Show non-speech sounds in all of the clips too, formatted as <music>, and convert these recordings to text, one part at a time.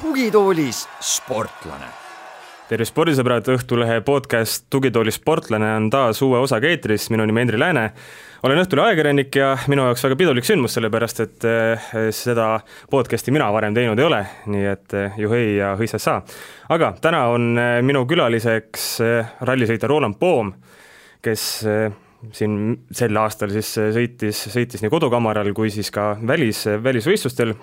tugitoolis sportlane. Tere spordisõbrad, Õhtulehe podcast Tugitooli sportlane on taas uue osaga eetris, minu nimi Hendri Lääne. olen Õhtulehe ajakirjanik ja minu jaoks väga pidulik sündmus, sellepärast et eh, seda podcast'i mina varem teinud ei ole, nii et eh, juhei ja hõissassa. aga täna on eh, minu külaliseks rallisõitja Roland Poom, kes siin sel aastal siis sõitis, sõitis nii kodukamaral kui siis ka välis, välisvõistlustel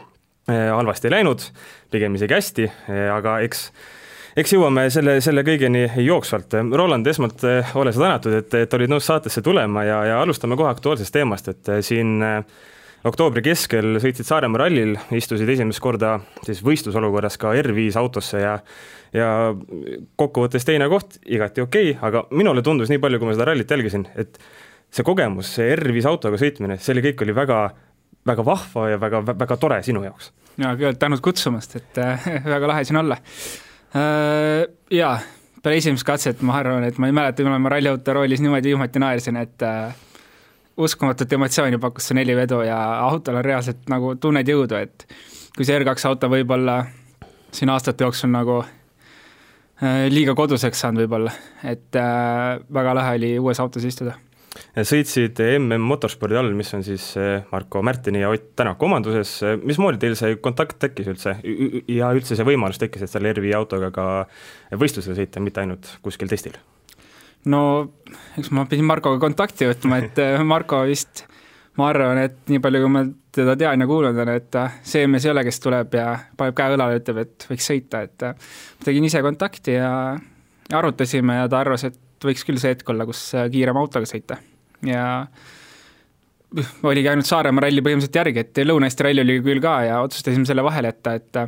halvasti ei läinud, pigem isegi hästi, aga eks eks jõuame selle, selle kõigeni jooksvalt. Roland, esmalt eh, ole sa tänatud, et, et olid nõus saatesse tulema ja, ja alustame kohe aktuaalsest teemast, et eh, siin eh, oktoobri keskel sõitsid Saaremaa rallil, istusid esimest korda siis võistlusolukorras ka R5 autosse ja ja kokkuvõttes teine koht, igati okei okay,, aga minule tundus nii palju, kui ma seda rallit jälgisin, et see kogemus, see R5 autoga sõitmine, see oli kõik oli väga väga vahva ja väga, väga tore sinu jaoks. ja kõigepealt tänud kutsumast, et äh, <laughs> väga lahe siin olla. Jaa, peale esimest katset ma arvan, et ma ei mäleta, millal ma ralliauto roolis niimoodi viimati naersin, et äh, uskumatut emotsiooni pakkus see nelivedu ja autol on reaalselt nagu tunned jõudu, et kui see R2 auto võib-olla siin aastate jooksul nagu äh, liiga koduseks saanud võib-olla, et äh, väga lahe oli uues autos istuda sõitsid MM Motorspordi all, mis on siis eh, Marko Märtini ja Ott Tänaku omanduses, mismoodi teil see kontakt tekkis üldse? Ja üldse see võimalus tekkis, et selle R5 autoga ka võistlusele sõita, mitte ainult kuskil testil? no eks ma pidin Markoga kontakti võtma, et eh, Marko vist ma arvan, et nii palju, kui ma teda tean ja kuulnud olen, et see mees ei ole, kes tuleb ja paneb käe õlale ütleb, et võiks sõita, et ma tegin ise kontakti ja arutasime ja ta arvas, et võiks küll see hetk olla, kus kiirema autoga sõita ja oligi ainult Saaremaa ralli põhimõtteliselt järgi, et Lõuna-Eesti ralli oli küll ka ja otsustasime selle vahele jätta, et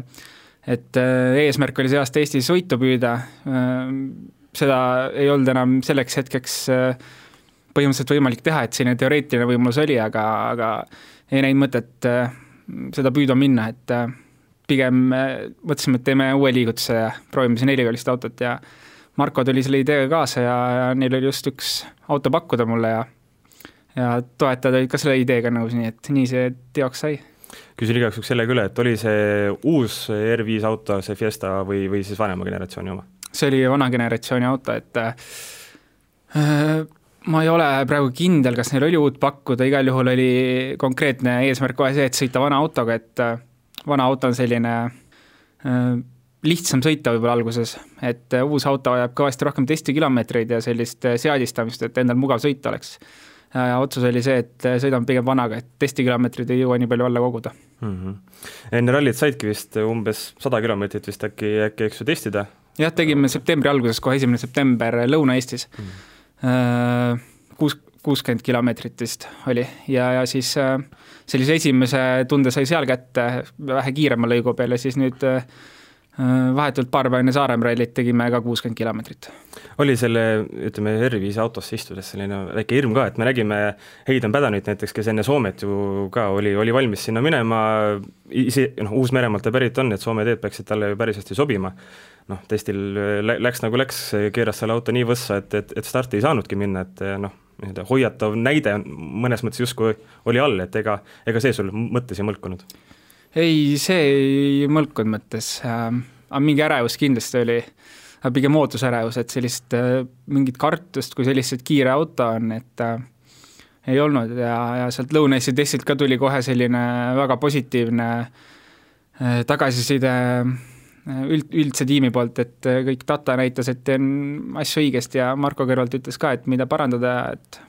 et äh, eesmärk oli see aasta Eestis võitu püüda, äh, seda ei olnud enam selleks hetkeks äh, põhimõtteliselt võimalik teha, et selline teoreetiline võimalus oli, aga, aga ei näinud mõtet seda püüdma minna, et pigem mõtlesime, et teeme uue liigutuse ja proovime see neliveolist autot ja Marko tuli selle ideega kaasa ja, ja neil oli just üks auto pakkuda mulle ja ja toetajad olid ka selle ideega nõus, nii et nii see teoks sai. küsin igaks juhuks sellega üle, et oli see uus R5 auto, see Fiesta või, või siis vanema generatsiooni oma? see oli vana generatsiooni auto, et äh, ma ei ole praegu kindel, kas neil oli uut pakkuda, igal juhul oli konkreetne eesmärk kohe see, et sõita vana autoga, et äh, vana auto on selline äh, lihtsam sõita võib-olla alguses, et äh, uus auto vajab kõvasti rohkem testikilomeetreid ja sellist äh, seadistamist, et endal mugav sõita oleks. Ja otsus oli see, et äh, sõidame pigem vanaga, et testikilomeetreid ei jõua nii palju alla koguda mm. -hmm. enne rallit saidki vist umbes sada kilomeetrit vist äkki, äkki eks ju testida? jah, tegime septembri alguses, kohe esimene september Lõuna-Eestis mm. -hmm. Kuus, kuuskümmend kilomeetrit vist oli ja, ja siis sellise esimese tunde sai seal kätte vähe kiirema lõigu peal ja siis nüüd Äh, vahetult paar päeva enne Saaremaa rallit tegime ka kuuskümmend kilomeetrit. oli selle, ütleme, R5 autosse istudes selline väike hirm ka, et me nägime Hayden Padanit näiteks, kes enne Soomet ju ka oli, oli valmis sinna minema, ise, noh, Uus-Meremaalt ta pärit on, et Soome teed peaksid talle ju päris hästi sobima, noh, testil läks nagu läks, keeras selle auto nii võssa, et, et, et starti ei saanudki minna, et noh, nii-öelda hoiatav näide mõnes mõttes justkui oli all, et ega, ega see sul mõttes ei mõlkunud ei, see ei mõlkunud mõttes. Äh,, aga mingi ärevus kindlasti oli, aga pigem ootusärevus, et sellist äh, mingit kartust, kui sellist, kiire auto on, et äh, ei olnud. Ja, ja sealt Lõuna-Eesti testilt ka tuli kohe selline väga positiivne tagasiside üld, üldse tiimi poolt, et kõik data näitas, et teen asju õigesti ja Marko kõrvalt ütles ka, et mida parandada, et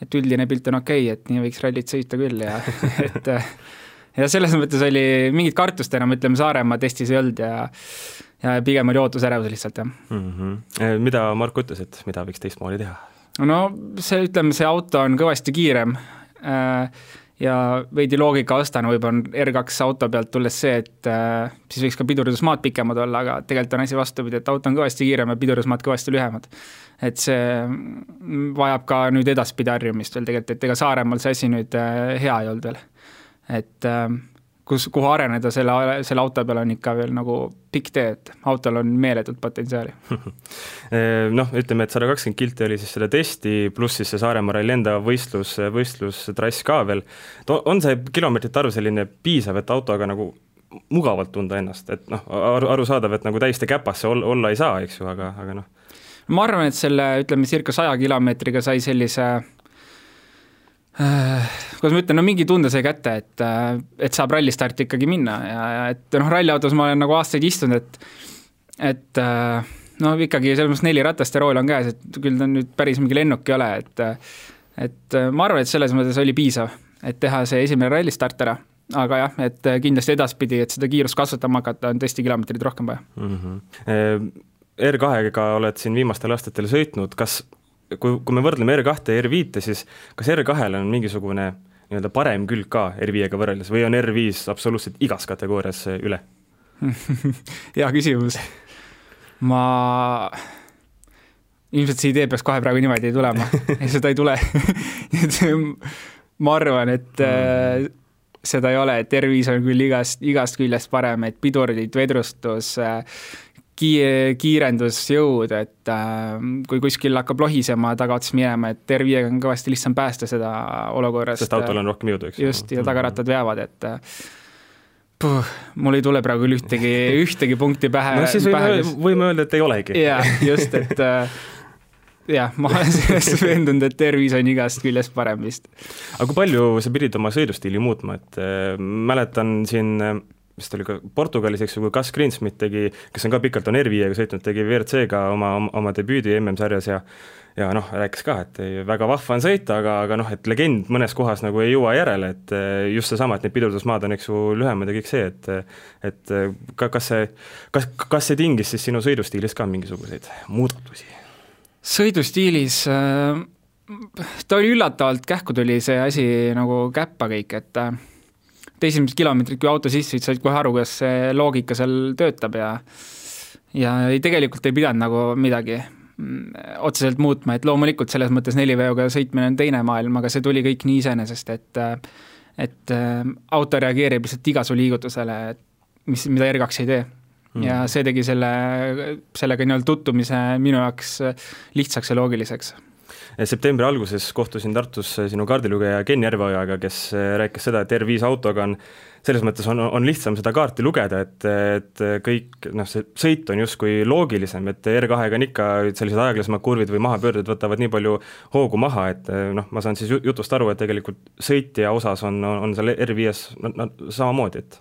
et üldine pilt on okei okay,, et nii võiks rallit sõita küll ja <laughs> et ja selles mõttes oli mingit kartust enam, ütleme, Saaremaa testis ei olnud ja ja pigem oli ootusärevus lihtsalt, jah mm. -hmm. mida Marko ütles, et mida võiks teistmoodi teha? no see, ütleme, see auto on kõvasti kiirem äh, ja veidi loogikavastane võib-olla on R2 auto pealt tulles see, et äh, siis võiks ka pidurdusmaad pikemad olla, aga tegelikult on asi vastupidi, et auto on kõvasti kiirem ja pidurdusmaad kõvasti lühemad. et see vajab ka nüüd edaspidi harjumist veel tegelikult, et ega Saaremaal see asi nüüd hea ei olnud veel et äh, kus, kuhu areneda selle, selle auto peal on ikka veel nagu pikk tee, et autol on meeletut potentsiaali <laughs> noh, ütleme, et sada kakskümmend kilti oli siis selle testi, pluss siis see Saaremaa ralli enda võistlus, võistlustrass ka veel. on see kilomeetrite arv selline piisav, et autoga nagu mugavalt tunda ennast, et noh, aru, arusaadav, et nagu täiesti käpas see olla ei saa, eks ju, aga, aga noh ma arvan, et selle, ütleme, circa saja kilomeetriga sai sellise äh, kuidas ma ütlen, no mingi tunde sai kätte, et, äh, et saab rallistarti ikkagi minna ja, ja et noh, ralliautos ma olen nagu aastaid istunud, et et äh, no ikkagi selles mõttes neli ratast ja rool on käes, et küll ta nüüd päris mingi lennuk ei ole, et et ma arvan, et selles mõttes oli piisav, et teha see esimene rallistart ära aga jah, et kindlasti edaspidi, et seda kiirust kasvatama hakata, on tõesti kilomeetreid rohkem vaja mm. -hmm. R2-ga oled siin viimastel aastatel sõitnud, kas, kui, kui me võrdleme R2 ja R5-e, siis kas R2-l on mingisugune nii-öelda parem külg ka R5-ga võrreldes või on R5 absoluutselt igas kategoorias üle <laughs> hea küsimus. ma, ilmselt see idee peaks kohe praegu niimoodi tulema <laughs> seda ei tule <laughs> et ma arvan, et mm. seda ei ole, et R5 on küll igast, igast küljest parem, et pidurdid, vedrustus äh,, kii-, kiirendusjõud, et äh, kui kuskil hakkab lohisema tagaotsas minema, et R5-ga on kõvasti lihtsam päästa seda olukorrast. sest autol on rohkem jõudu, eks ju. just, ja tagarattad veavad, et äh, puh, mul ei tule praegu küll ühtegi, <laughs> ühtegi punkti pähe. no siis võime, võime öelda, et ei olegi. jaa, just, et äh, jah, ma olen selles <laughs> veendunud, et tervis on igast küljest parem vist. aga kui palju sa pidid oma sõidustiili muutma, et äh, mäletan siin äh, vist oli ka Portugalis, eks ju, kui Gus Greensmith tegi, kes on ka pikalt on R5-ga sõitnud, tegi WRC-ga oma, oma debüüdi MM-sarjas ja ja noh, rääkis ka, et ei, väga vahva on sõita, aga, aga noh, et legend mõnes kohas nagu ei jõua järele, et eh, just seesama, et need pidurdusmaad on, eks ju, lühemad ja kõik see, et et ka kas see, kas, kas see tingis siis sinu sõidustiilis ka mingisuguseid muudatusi? sõidustiilis äh, ta oli üllatavalt kähku tuli see asi nagu käppa kõik, et et esimesed kilomeetrid, kui auto sisse sõid, said kohe aru, kuidas see loogika seal töötab ja ja ei, tegelikult ei pidanud nagu midagi mm, otseselt muutma, et loomulikult selles mõttes neliveoga sõitmine on teine maailm, aga see tuli kõik nii iseenesest, et et äh, auto reageerib lihtsalt iga su liigutusele, mis, mida R2 ei tee. Mm.. ja see tegi selle, sellega nii-öelda tutvumise minu jaoks lihtsaks ja loogiliseks septembri alguses kohtusin Tartus sinu kaardilugeja Ken Järveojaga, kes äh, rääkis seda, et R5 autoga on selles mõttes on, on lihtsam seda kaarti lugeda, et, et kõik noh, see sõit on justkui loogilisem, et R2-ga on ikka sellised aeglasemad kurvid või mahapöörded võtavad nii palju hoogu maha, et noh, ma saan siis jutust aru, et tegelikult sõitja osas on, on, on seal R5-s no, no, samamoodi, et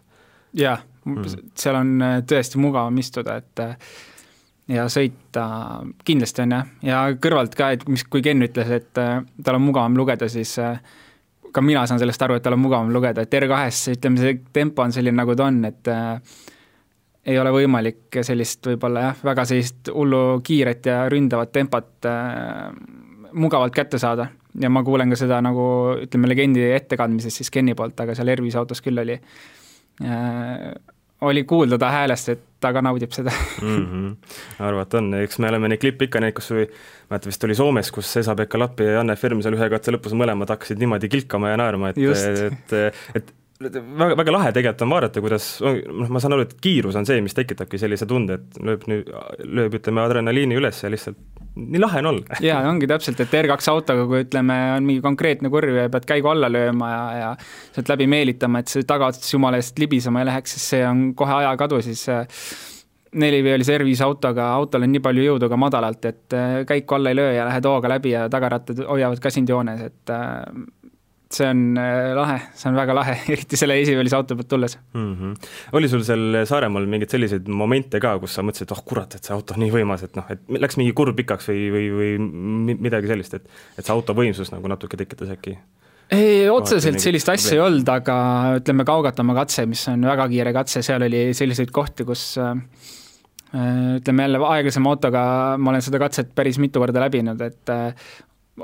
jah mm., seal on tõesti mugavam istuda, et ja sõita kindlasti on jah, ja kõrvalt ka, et mis, kui Ken ütles, et äh, tal on mugavam lugeda, siis äh, ka mina saan sellest aru, et tal on mugavam lugeda, et R2-s ütleme, see tempo on selline, nagu ta on, et äh, ei ole võimalik sellist võib-olla jah, väga sellist hullu kiiret ja ründavat tempot äh, mugavalt kätte saada. ja ma kuulen ka seda nagu ütleme, legendi ettekandmises siis Kenni poolt, aga seal Ervise autos küll oli äh, oli kuulda ta häälest, et ta ka naudib seda <laughs> mm. -hmm. arvata on, eks me oleme neid klippe ikka näinud, kus või mäleta, vist oli Soomes, kus Esa-Pekka Lappi ja Janne Ferm seal ühe katse lõpus mõlemad hakkasid niimoodi kilkama ja naerma, et, et, et väga, väga lahe tegelikult on vaadata, kuidas, noh, ma saan aru, et kiirus on see, mis tekitabki sellise tunde, et lööb nüüd, lööb, ütleme, adrenaliini üles ja lihtsalt nii lahe on olla. <laughs> jaa, ongi täpselt, et R2 autoga, kui ütleme, on mingi konkreetne kurv ja pead käigu alla lööma ja, ja sealt läbi meelitama, et see tagaotsas jumala eest libisema ei läheks, siis see on kohe ajakadu, siis neliveolise R5 autoga, autol on nii palju jõudu ka madalalt, et äh, käiku alla ei löö ja lähed hooga läbi ja tagarattad hoiavad ka sind joones, et äh, see on äh, lahe, see on väga lahe, <laughs> eriti selle esiveolise auto pealt tulles mm. -hmm. oli sul seal Saaremaal mingeid selliseid momente ka, kus sa mõtlesid, oh kurat, et see auto on nii võimas, et noh, et läks mingi kurv pikaks või, või, või midagi sellist, et et see auto võimsus nagu natuke tekitas äkki? ei, otseselt sellist asja ei olnud, aga ütleme, Kaugatama katse, mis on väga kiire katse, seal oli selliseid kohti, kus äh, ütleme jälle aeglasema autoga ma olen seda katset päris mitu korda läbinud, et äh,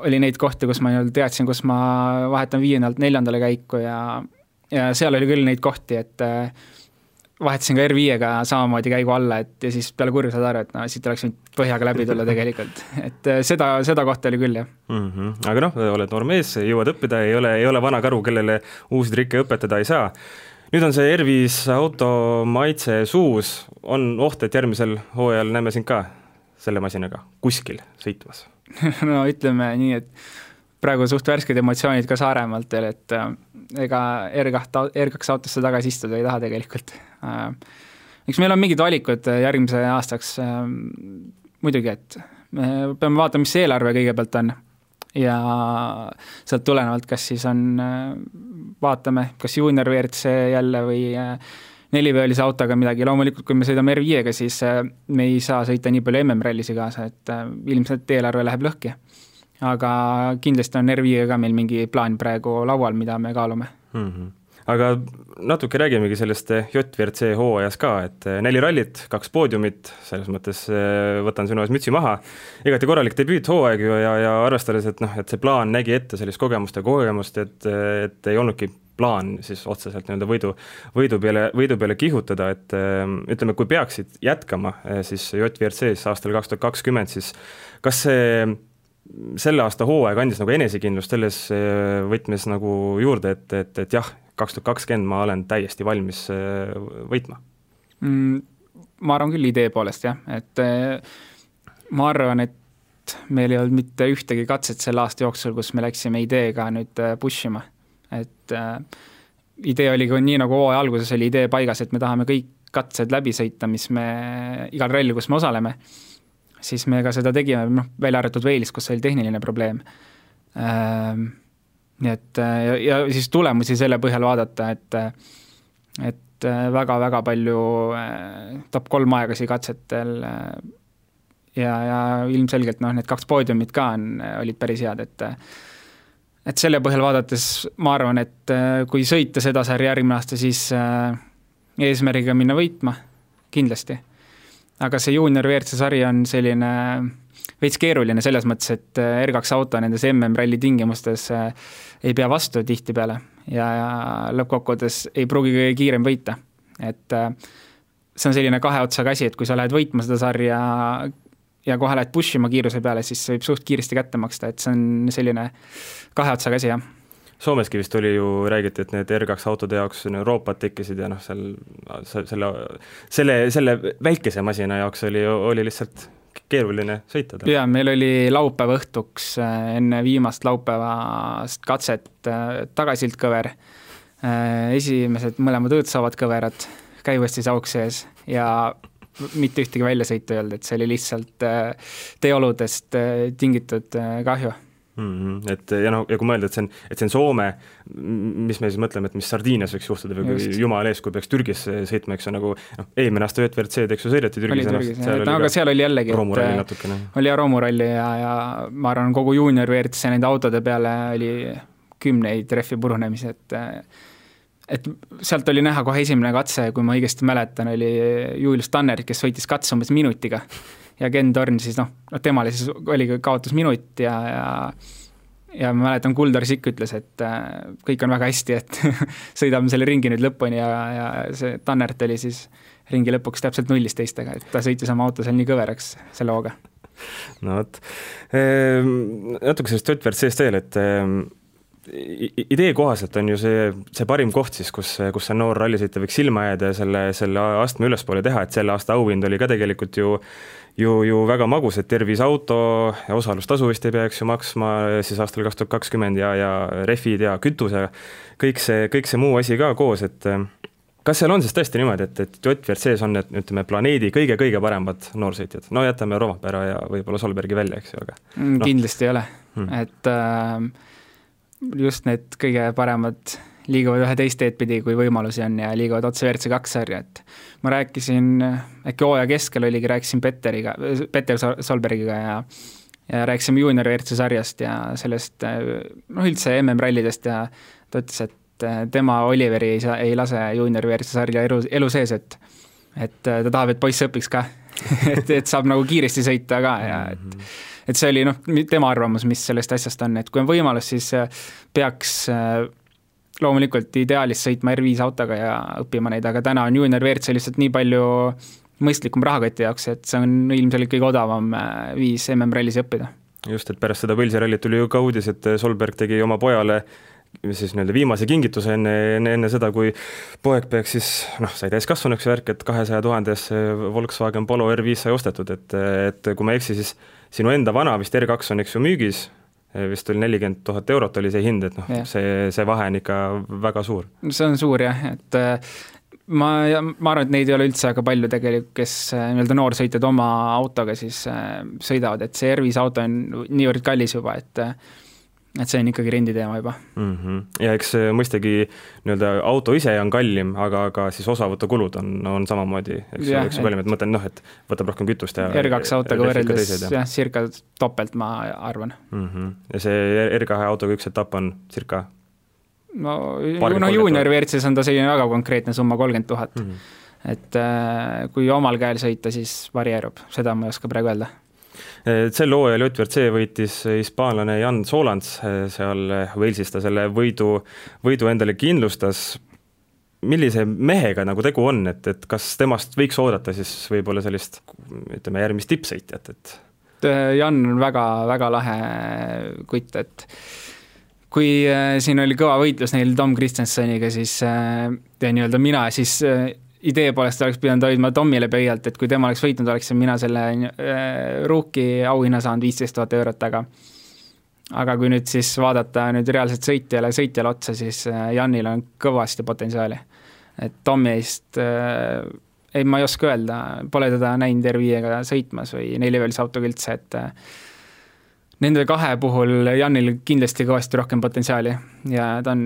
oli neid kohti, kus ma nii-öelda teadsin, kus ma vahetan viiendalt neljandale käiku ja ja seal oli küll neid kohti, et äh, vahetasin ka R5-ga samamoodi käigu alla, et ja siis peale kurvi saad aru, et no siit oleks võinud põhjaga läbi tulla tegelikult, et äh, seda, seda kohta oli küll, jah mm. -hmm. aga noh, oled noor mees, jõuad õppida, ei ole, ei ole vana karu, kellele uusi trikke õpetada ei saa nüüd on see Ervis auto maitse suus, on oht, et järgmisel hooajal näeme sind ka selle masinaga kuskil sõitmas <laughs> no ütleme nii, et praegu suht värsked emotsioonid ka Saaremaalt veel, et äh, ega R2, R2 autosse tagasi istuda ei taha tegelikult äh,. eks meil on mingid valikud järgmise aastaks äh,, muidugi, et me peame vaatama, mis see eelarve kõigepealt on ja sealt tulenevalt, kas siis on, äh, vaatame, kas juunior WRC jälle või äh, nelivöölise autoga midagi, loomulikult kui me sõidame R5-ga, siis äh, me ei saa sõita nii palju MM-rallisi kaasa, et ilmselt eelarve läheb lõhki. aga kindlasti on R5-ga ka meil mingi plaan praegu laual, mida me kaalume mm. -hmm aga natuke räägimegi sellest JVRC hooajast ka, et neli rallit, kaks poodiumit, selles mõttes võtan sinu ees mütsi maha, igati korralik debüüthooaeg ju ja, ja arvestades, et noh, et see plaan nägi ette sellist kogemust ja kogemust, et, et ei olnudki plaan siis otseselt nii-öelda võidu, võidu peale, võidu peale kihutada, et eh, ütleme, kui peaksid jätkama siis JVRC-s aastal kaks tuhat kakskümmend, siis kas see selle aasta hooaeg andis nagu enesekindlust selles võtmes nagu juurde, et, et, et jah, kaks tuhat kakskümmend ma olen täiesti valmis äh, võitma mm,? Ma arvan küll idee poolest jah, et äh, ma arvan, et meil ei olnud mitte ühtegi katset selle aasta jooksul, kus me läksime ideega nüüd äh, push ima, et äh, idee oli ka nii, nagu hooaja alguses oli idee paigas, et me tahame kõik katsed läbi sõita, mis me, igal rallil, kus me osaleme, siis me ka seda tegime, noh, välja arvatud Wales, kus oli tehniline probleem. Äh, nii et äh, ja, ja siis tulemusi selle põhjal vaadata, et et väga-väga palju äh, top kolm aegasi katsetel äh, ja, ja ilmselgelt noh, need kaks poodiumit ka on, olid päris head, et et selle põhjal vaadates ma arvan, et kui sõita seda sarja järgmine aasta, siis eesmärgiga minna võitma, kindlasti. aga see juunior WRC sari on selline veits keeruline selles mõttes, et R2 auto nendes MM-ralli tingimustes ei pea vastu tihtipeale ja, lõppkokkuvõttes ei pruugi kõige kiirem võita. et äh, see on selline kahe otsaga asi, et kui sa lähed võitma seda sarja ja kohe lähed push ima kiiruse peale, siis see võib suht kiiresti kätte maksta, et see on selline kahe otsaga asi, jah. Soomeski vist oli ju, räägiti, et need R2 autode jaoks Euroopad tekkisid ja noh, seal selle, selle, selle väikese masina jaoks oli, oli lihtsalt keeruline sõita jaa, meil oli laupäeva õhtuks äh, enne viimast laupäevast katset äh, tagasildkõver, äh, esimesed mõlemad õõtsaavad kõverad, käivasti see auk sees ja mitte ühtegi väljasõitu ei olnud, et see oli lihtsalt teeoludest tingitud kahju mm. -hmm. et ja noh, ja kui mõelda, et see on, et see on Soome, mis me siis mõtleme, et mis Sardiinias võiks juhtuda või kui jumala ees, kui peaks Türgis sõitma, eks ju, nagu noh, eelmine aasta ÖTVRC-d, eks ju, sõideti Türgis ennast. no aga seal oli jällegi, et oli ja romuralli ja, ja ma arvan, kogu juunior WRC nende autode peale oli kümneid rehvi purunemisi, et et sealt oli näha kohe esimene katse, kui ma õigesti mäletan, oli Julius Tanner, kes võitis katse umbes minutiga ja Ken Torn siis noh, temale siis oligi kaotus minut ja, ja ja ma mäletan, Kuldar Sikk ütles, et äh, kõik on väga hästi, et <laughs> sõidame selle ringi nüüd lõpuni ja, ja see Tannert oli siis ringi lõpuks täpselt nullis teistega, et ta sõitis oma auto seal nii kõveraks selle hooga. no vot ehm,, natuke sellest Ott-Vertsest veel, et ehm, idee kohaselt on ju see, see parim koht siis, kus, kus see noor rallisõitja võiks silma jääda ja selle, selle astme ülespoole teha, et selle aasta auhind oli ka tegelikult ju ju, ju väga magus, et terviseauto ja osalustasu vist ei peaks ju maksma siis aastal kaks tuhat kakskümmend ja, ja rehvid ja kütuse, kõik see, kõik see muu asi ka koos, et kas seal on siis tõesti niimoodi, et, et JVRC-s on need, ütleme, planeedi kõige-kõige paremad noorsõitjad, no jätame Rompera ja võib-olla Solbergi välja, eks ju, aga mm, no. kindlasti ei ole hmm., et äh, just need kõige paremad liiguvad ühe teist teed pidi, kui võimalusi on ja liiguvad otse WRC kaks sarja, et ma rääkisin, äkki hooaja keskel oligi, rääkisin Petteriga, Petter Solbergiga ja ja rääkisime juunior WRC sarjast ja sellest noh, üldse MM-rallidest ja ta ütles, et tema Oliveri ei saa, ei lase juunior WRC sarja elu, elu sees, et et ta tahab, et poiss õpiks ka. <laughs> Et, et saab nagu kiiresti sõita ka ja et et see oli noh, tema arvamus, mis sellest asjast on, et kui on võimalus, siis peaks loomulikult ideaalis sõitma R5 autoga ja õppima neid, aga täna on juunior WRC lihtsalt nii palju mõistlikum rahakoti jaoks, et see on ilmselgelt kõige odavam äh, viis MM-rallis õppida. just, et pärast seda Põlsi rallit tuli ju ka uudis, et Solberg tegi oma pojale siis nii-öelda viimase kingituse enne, enne, enne seda, kui poeg peaks siis noh, sai täiskasvanuks värk, et kahesaja tuhandesse Volkswagen Polo R5 sai ostetud, et, et kui ma ei eksi, siis sinu enda vana vist R2 on, eks ju, müügis, vist oli nelikümmend tuhat eurot oli see hind, et noh, see, see vahe on ikka väga suur. see on suur jah, et ma, ma arvan, et neid ei ole üldse väga palju tegelikult, kes äh, nii-öelda noorsõitjad oma autoga siis sõidavad, et see R5 auto on niivõrd kallis juba, et et see on ikkagi renditeema juba mm. -hmm. ja eks mõistagi nii-öelda auto ise on kallim, aga ka siis osavõtukulud on, on samamoodi, eks ju, eks ju kallim, et ma mõtlen noh, et võtab rohkem kütust ja R2 autoga võrreldes jah, circa topelt, ma arvan mm. -hmm. ja see R2 autoga üks etapp on circa no, no juunior WRC-s on ta selline väga konkreetne summa, kolmkümmend tuhat. Mhm. et äh, kui omal käel sõita, siis varieerub, seda ma ei oska praegu öelda sel hooajal JVRC võitis hispaanlane Jan Solans, seal Walesis ta selle võidu, võidu endale kindlustas. millise mehega nagu tegu on, et, et kas temast võiks oodata siis võib-olla sellist ütleme, järgmist tippsõitjat, et? Jan on väga, väga lahe kutt, et kui äh, siin oli kõva võitlus neil Tom Kristjansoniga, siis äh, nii-öelda mina siis idee poolest oleks pidanud hoidma Tomile pöialt, et kui tema oleks võitnud, oleksin mina selle äh, rookie auhinna saanud viisteist tuhat eurot, aga aga kui nüüd siis vaadata nüüd reaalselt sõitjale, sõitjale otsa, siis äh, Janil on kõvasti potentsiaali. et Tommi eest äh, ei, ma ei oska öelda, pole teda näinud R5-ga sõitmas või neliveolise autoga üldse, et äh, nende kahe puhul Janil kindlasti kõvasti rohkem potentsiaali ja ta on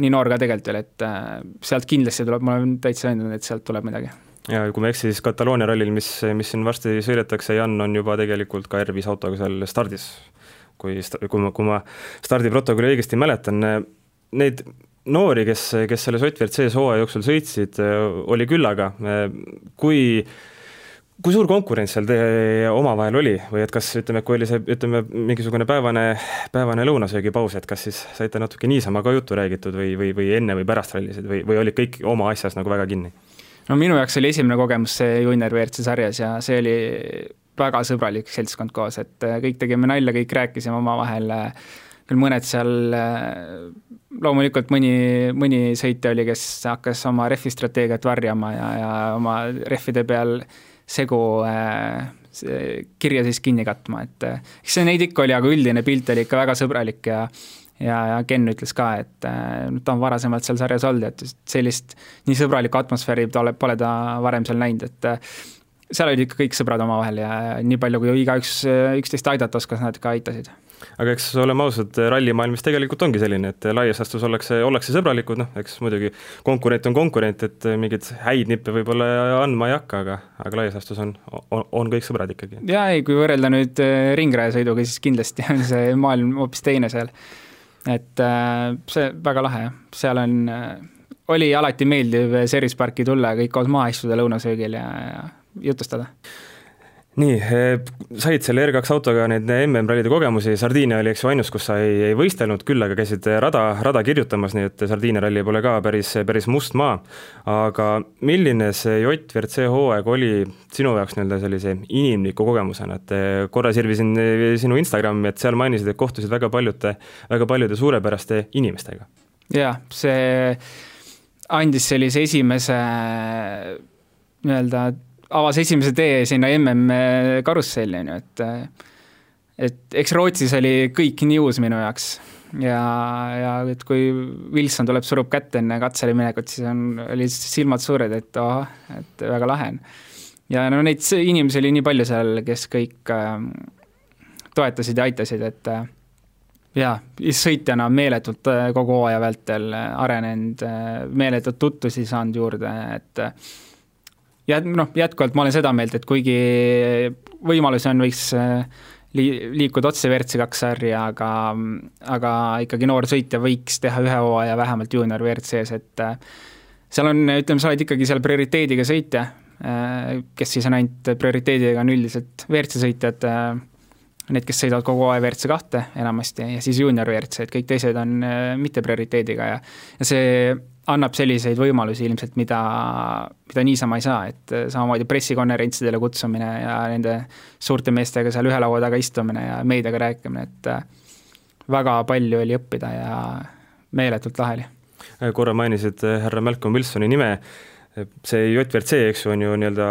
nii noor ka tegelikult veel, et äh, sealt kindlasti tuleb, ma olen täitsa veendunud, et sealt tuleb midagi. ja kui ma ei eksi, siis Kataloonia rallil, mis, mis siin varsti sõidetakse, Jan on juba tegelikult ka R5 autoga seal stardis. kui, kui ma, kui ma stardiprotokolli õigesti mäletan, neid noori, kes, kes selles Ott WRC hooaja jooksul sõitsid, oli küllaga, kui kui suur konkurents seal omavahel oli või et kas ütleme, kui oli see, ütleme, mingisugune päevane, päevane lõunasöögipaus, et kas siis saite natuke niisama ka juttu räägitud või, või, või enne või pärast rallisid või, või olid kõik oma asjas nagu väga kinni? no minu jaoks oli esimene kogemus see juunior WRC sarjas ja see oli väga sõbralik seltskond koos, et äh, kõik tegime nalja, kõik rääkisime omavahel, äh, küll mõned seal, äh, loomulikult mõni, mõni sõitja oli, kes hakkas oma rehvi strateegiat varjama ja, ja oma rehvide peal segu äh, kirja siis kinni katma, et äh, eks see neid ikka oli, aga üldine pilt oli ikka väga sõbralik ja ja, ja Ken ütles ka, et äh, ta on varasemalt seal sarjas olnud, et sellist nii sõbralikku atmosfääri ta ole, pole ta varem seal näinud, et seal olid ikka kõik sõbrad omavahel ja nii palju, kui igaüks üksteist aidata oskas, nad ka aitasid aga eks oleme ausad, rallimaailm vist tegelikult ongi selline, et laias laastus ollakse, ollakse sõbralikud, noh, eks muidugi konkurent on konkurent, et mingeid häid nippe võib-olla andma ei hakka, aga, aga laias laastus on, on, on kõik sõbrad ikkagi. jaa, ei, kui võrrelda nüüd ringrajasõiduga, siis kindlasti on see maailm hoopis teine seal. et see väga lahe, seal on, oli alati meeldiv Series parki tulla, kõik koos maha istuda lõunasöögil ja, ja jutustada nii, eh, said selle R2 autoga neid MM-rallide kogemusi, Sardiinia oli eks ju ainus, kus sa ei, ei võistelnud, küll aga käisid rada, rada kirjutamas, nii et Sardiinia ralli pole ka päris, päris must maa. aga milline see JVRC hooaeg oli sinu jaoks nii-öelda sellise inimliku kogemusena, et eh, korra sirvisin eh, sinu Instagrami, et seal mainisid, et kohtusid väga paljude, väga paljude suurepäraste inimestega. jaa, see andis sellise esimese nii-öelda avas esimese tee sinna mm karusselli, on ju, et et eks Rootsis oli kõik nii uus minu jaoks ja, ja et kui Wilson tuleb, surub kätt enne katsele minekut, siis on, olid silmad suured, et oh, et väga lahe on. ja no neid inimesi oli nii palju seal, kes kõik äh, toetasid ja aitasid, et äh, jaa, sõitjana meeletult äh, kogu hooaja vältel arenenud, äh, meeletult tutvusi saanud juurde, et ja noh, jätkuvalt ma olen seda meelt, et kuigi võimalusi on, võiks äh, li-, liikuda otse WRC kaks sarja, aga, aga ikkagi noor sõitja võiks teha ühe hooaja vähemalt juunior WRC-s, et äh, seal on, ütleme, sa oled ikkagi seal prioriteediga sõitja, äh, kes siis on ainult prioriteediga, on üldiselt WRC sõitjad, need, kes sõidavad kogu aeg WRC kahte enamasti ja siis juunior WRC, et kõik teised on mitte prioriteediga ja ja see annab selliseid võimalusi ilmselt, mida, mida niisama ei saa, et äh, samamoodi pressikonverentsidele kutsumine ja nende suurte meestega seal ühe laua taga istumine ja meediaga rääkimine, et äh, väga palju oli õppida ja meeletult lahe oli. korra mainisid härra Malcolm Wilsoni nime see JVRC, eks ju, on ju nii-öelda,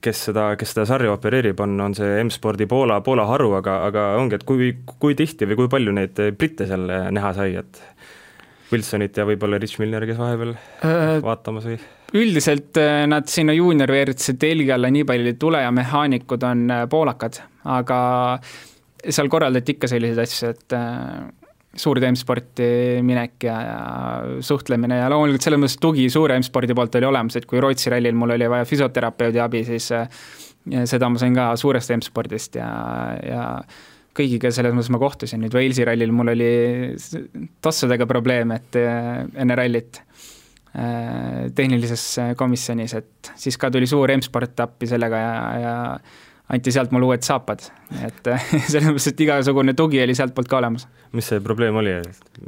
kes seda, kes seda sarja opereerib, on, on see M-spordi Poola, Poola haru, aga, aga ongi, et kui, kui tihti või kui palju neid britte seal näha sai, et Wilsonit ja võib-olla Rich Milner, kes vahepeal äh, vaatamas või? üldiselt äh, nad sinna juunior WRC telgi alla nii palju ei tule ja mehaanikud on äh, poolakad, aga seal korraldati ikka selliseid asju, et äh, suurde M-sporti minek ja, ja suhtlemine ja loomulikult selles mõttes tugi suure M-spordi poolt oli olemas, et kui Rootsi rallil mul oli vaja füsioterapeudi abi, siis seda ma sain ka suurest M-spordist ja, ja kõigiga selles mõttes ma kohtusin, nüüd Walesi rallil mul oli tossudega probleem, et enne rallit tehnilises komisjonis, et siis ka tuli suur M-sport appi sellega ja, ja anti sealt mulle uued saapad, et <laughs> selles mõttes, et igasugune tugi oli sealtpoolt ka olemas. mis see probleem oli,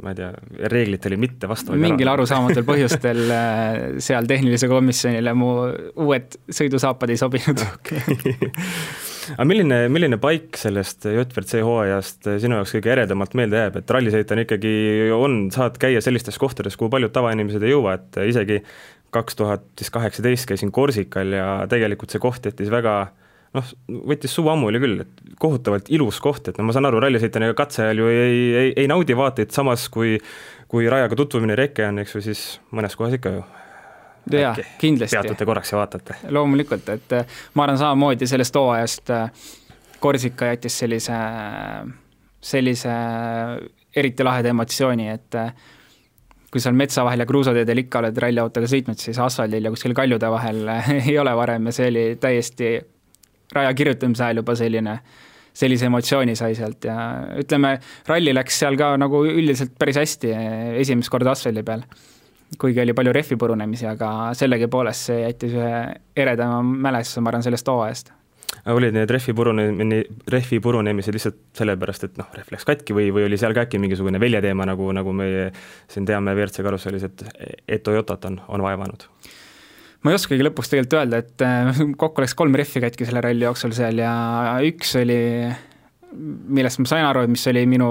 ma ei tea, reeglitele mitte vastavad? mingil arusaamatul põhjustel äh, seal tehnilisele komisjonile mu uued sõidusaapad ei sobinud <laughs> okay. Aga milline, milline paik sellest JVC hooajast sinu jaoks kõige eredamalt meelde jääb, et rallisõit on ikkagi, on, saad käia sellistes kohtades, kuhu paljud tavainimesed ei jõua, et isegi kaks tuhat siis kaheksateist käisin Korsikal ja tegelikult see koht jättis väga noh, võttis suu ammuli küll, et kohutavalt ilus koht, et no ma saan aru, rallisõitjana ega katse ajal ju ei, ei, ei naudi vaateid, samas kui kui rajaga tutvumine reke on, eks ju, siis mõnes kohas ikka ju jaa, kindlasti. peatute korraks ja vaatate. loomulikult, et äh, ma arvan samamoodi sellest hooajast äh, Korsika jättis sellise, sellise eriti laheda emotsiooni, et äh, kui seal metsa vahel ja kruusateedel ikka oled ralliautoga sõitnud, siis asfaldil ja kuskil kaljude vahel <laughs> ei ole varem ja see oli täiesti raja kirjutamise ajal juba selline, sellise emotsiooni sai sealt ja ütleme, ralli läks seal ka nagu üldiselt päris hästi esimest korda asfaldi peal. Kuigi oli palju rehvi purunemisi, aga sellegipoolest see jättis ühe eredama mälestuse, ma arvan, sellest hooajast olid need rehvi purunemine, rehvi purunemised lihtsalt sellepärast, et noh, rehv läks katki või, või oli seal ka äkki mingisugune väljateema, nagu, nagu meie siin teame WRC karussellis, et, et Toyotat on, on vaevanud? ma ei oskagi lõpuks tegelikult öelda, et äh, kokku läks kolm rehvi katki selle ralli jooksul seal ja üks oli, millest ma sain aru, et mis oli minu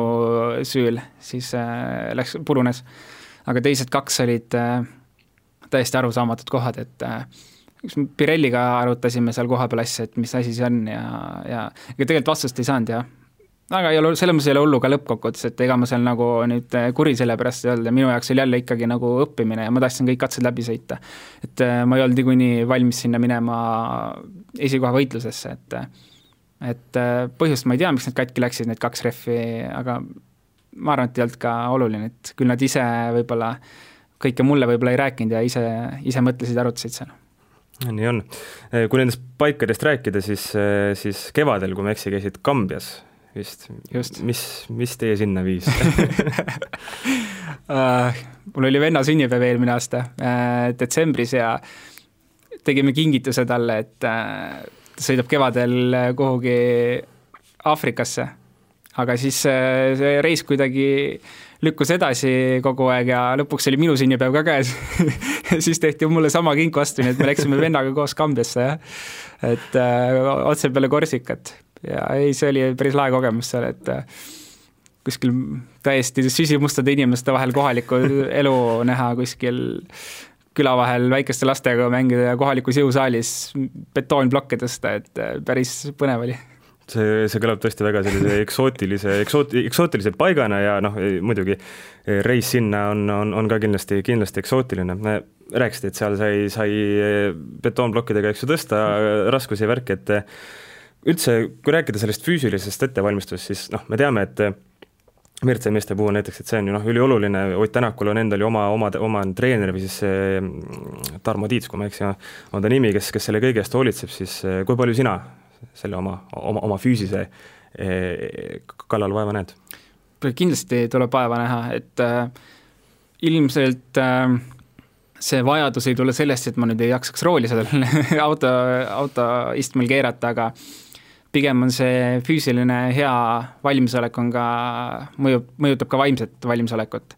süül, siis äh, läks, purunes. Aga teised kaks olid äh, täiesti arusaamatud kohad, et üks Pirelliga arutasime seal kohapeal asja, et mis asi see on ja, ja ega tegelikult vastust ei saanud ja aga ei ole, selles mõttes ei ole hullu ka lõppkokkuvõttes, et ega ma seal nagu nüüd äh, kuri selle pärast ei olnud ja minu jaoks oli jälle ikkagi nagu õppimine ja ma tahtsin kõik katsed läbi sõita. et äh, ma ei olnud niikuinii valmis sinna minema esikohavõitlusesse, et et äh, põhjust ma ei tea, miks need katki läksid, need kaks rehvi, aga ma arvan, et ei olnud ka oluline, et küll nad ise võib-olla kõike mulle võib-olla ei rääkinud ja ise, ise mõtlesid, arutasid seal nii on. kui nendest paikadest rääkida, siis, siis kevadel, kui ma ei eksi, käisid Kambjas vist. mis, mis teie sinna viis uh, <laughs> <laughs> mul oli venna sünnipäev eelmine aasta uh, detsembris ja tegime kingituse talle, et ta sõidab kevadel kuhugi Aafrikasse. Aga siis uh, see reis kuidagi lükkus edasi kogu aeg ja lõpuks oli minu sünnipäev ka käes. <laughs> Siis tehti mulle sama kink vastu, nii et me läksime vennaga koos Kambjasse, jah. et uh, otse peale Korsikat. Ja ei, see oli päris lahe kogemus seal, et äh, kuskil täiesti süsimustade inimeste vahel kohalikku <laughs> elu näha kuskil küla vahel väikeste lastega mängida ja kohalikus jõusaalis betoonplokke tõsta, et äh, päris põnev oli see, see kõlab tõesti väga sellise eksootilise, eksoot-, eksootilise paigana ja noh, muidugi reis sinna on, on, on ka kindlasti, kindlasti eksootiline. rääkisid, et seal sai, sai betoonplokkidega, eks ju, tõsta raskusi ja värki, et üldse, kui rääkida sellest füüsilisest ettevalmistusest, siis noh, me teame, et WRC meeste puhul näiteks, et see on ju noh, ülioluline, Ott Tänakul on endal ju oma, oma, oma treener või siis mm, Tarmo Tiits, kui ma ei eksi, on ta nimi, kes, kes selle kõige eest hoolitseb, siis eh, kui palju sina selle oma, oma, oma füüsise eh, kallal vaeva näed? kindlasti tuleb vaeva näha, et äh, ilmselt äh, see vajadus ei tule sellest, et ma nüüd ei jaksaks rooli seal <laughs> auto, autoistmel keerata, aga pigem on see füüsiline hea valmisolek on ka, mõjub, mõjutab ka vaimset valmisolekut.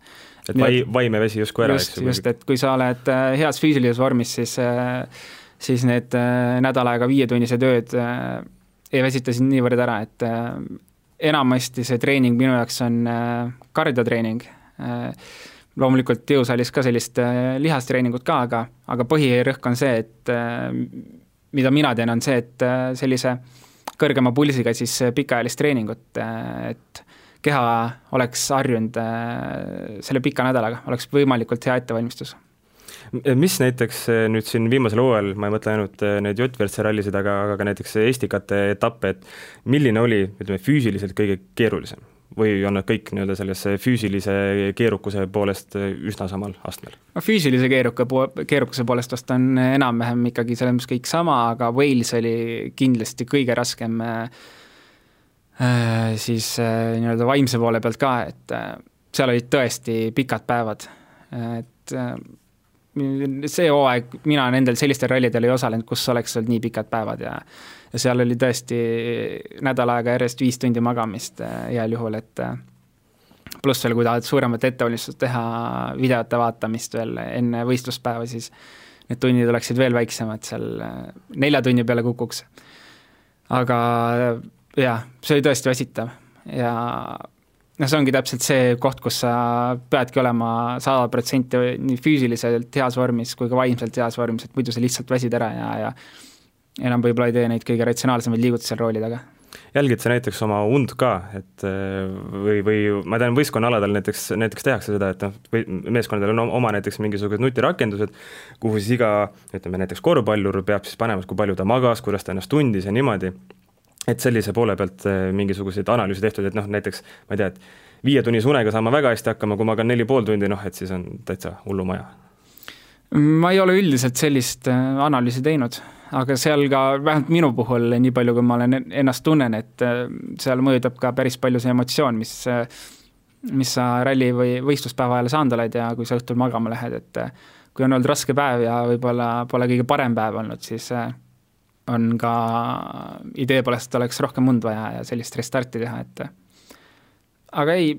et vai-, vaim ja vesi justkui ära, eks ju? just, et kui sa oled äh, heas füüsilises vormis, siis äh, siis need äh, nädal aega viietunnised ööd ei väsita sind niivõrd ära, et enamasti see treening minu jaoks on kardiotreening, loomulikult jõusaalis ka sellist äh, lihastreeningut ka, aga, aga põhirõhk on see, et äh, mida mina teen, on see, et äh, sellise kõrgema pulsiga siis pikaajalist treeningut, et keha oleks harjunud selle pika nädalaga, oleks võimalikult hea ettevalmistus mis näiteks nüüd siin viimasel hooajal, ma ei mõtle ainult neid J-Vertsi rallisid, aga, aga ka näiteks Estikate etappe, et milline oli, ütleme, füüsiliselt kõige keerulisem? või on nad kõik nii-öelda sellesse füüsilise keerukuse poolest üsna samal astmel? no füüsilise keeruka po-, keerukuse poolest vast on enam-vähem ikkagi selles mõttes kõik sama, aga Wales oli kindlasti kõige raskem äh, siis äh, nii-öelda vaimse poole pealt ka, et äh, seal olid tõesti pikad päevad, et äh, see hooaeg mina nendel sellistel rallidel ei osalenud, kus oleks olnud nii pikad päevad ja ja seal oli tõesti nädal aega järjest viis tundi magamist äh, heal juhul, et äh, pluss veel, kui tahad suuremat ettevalmistust teha, videote vaatamist veel enne võistluspäeva, siis need tunnid oleksid veel väiksemad, seal äh, nelja tunni peale kukuks. aga jah, see oli tõesti väsitav ja noh, see ongi täpselt see koht, kus sa peadki olema sada protsenti nii füüsiliselt heas vormis kui ka vaimselt heas vormis, et muidu sa lihtsalt väsid ära ja, ja enam võib-olla ei tee neid kõige ratsionaalsemaid liigutusi seal rooli taga. Jälgid sa näiteks oma und ka, et või, või ma tean, võistkonnaaladel näiteks, näiteks tehakse seda, et noh, või meeskondadel on oma näiteks mingisugused nutirakendused, kuhu siis iga, ütleme näiteks korvpallur peab siis panema, kui palju ta magas, kuidas ta ennast tundis ja niimoodi, et sellise poole pealt eh, mingisuguseid analüüse tehtud, et noh, näiteks ma ei tea, et viietunnise unega saan ma väga hästi hakkama, kui magan neli pool tundi, noh et siis on täitsa hullumaja. ma ei ole üldiselt sellist eh, analüüsi teinud aga seal ka, vähemalt minu puhul, nii palju, kui ma olen ennast tunnen, et äh, seal mõjutab ka päris palju see emotsioon, mis äh, mis sa ralli või võistluspäeva ajal saanud oled ja kui sa õhtul magama lähed, et äh, kui on olnud raske päev ja võib-olla pole kõige parem päev olnud, siis on ka idee poolest oleks rohkem und vaja ja sellist restarti teha, et aga ei,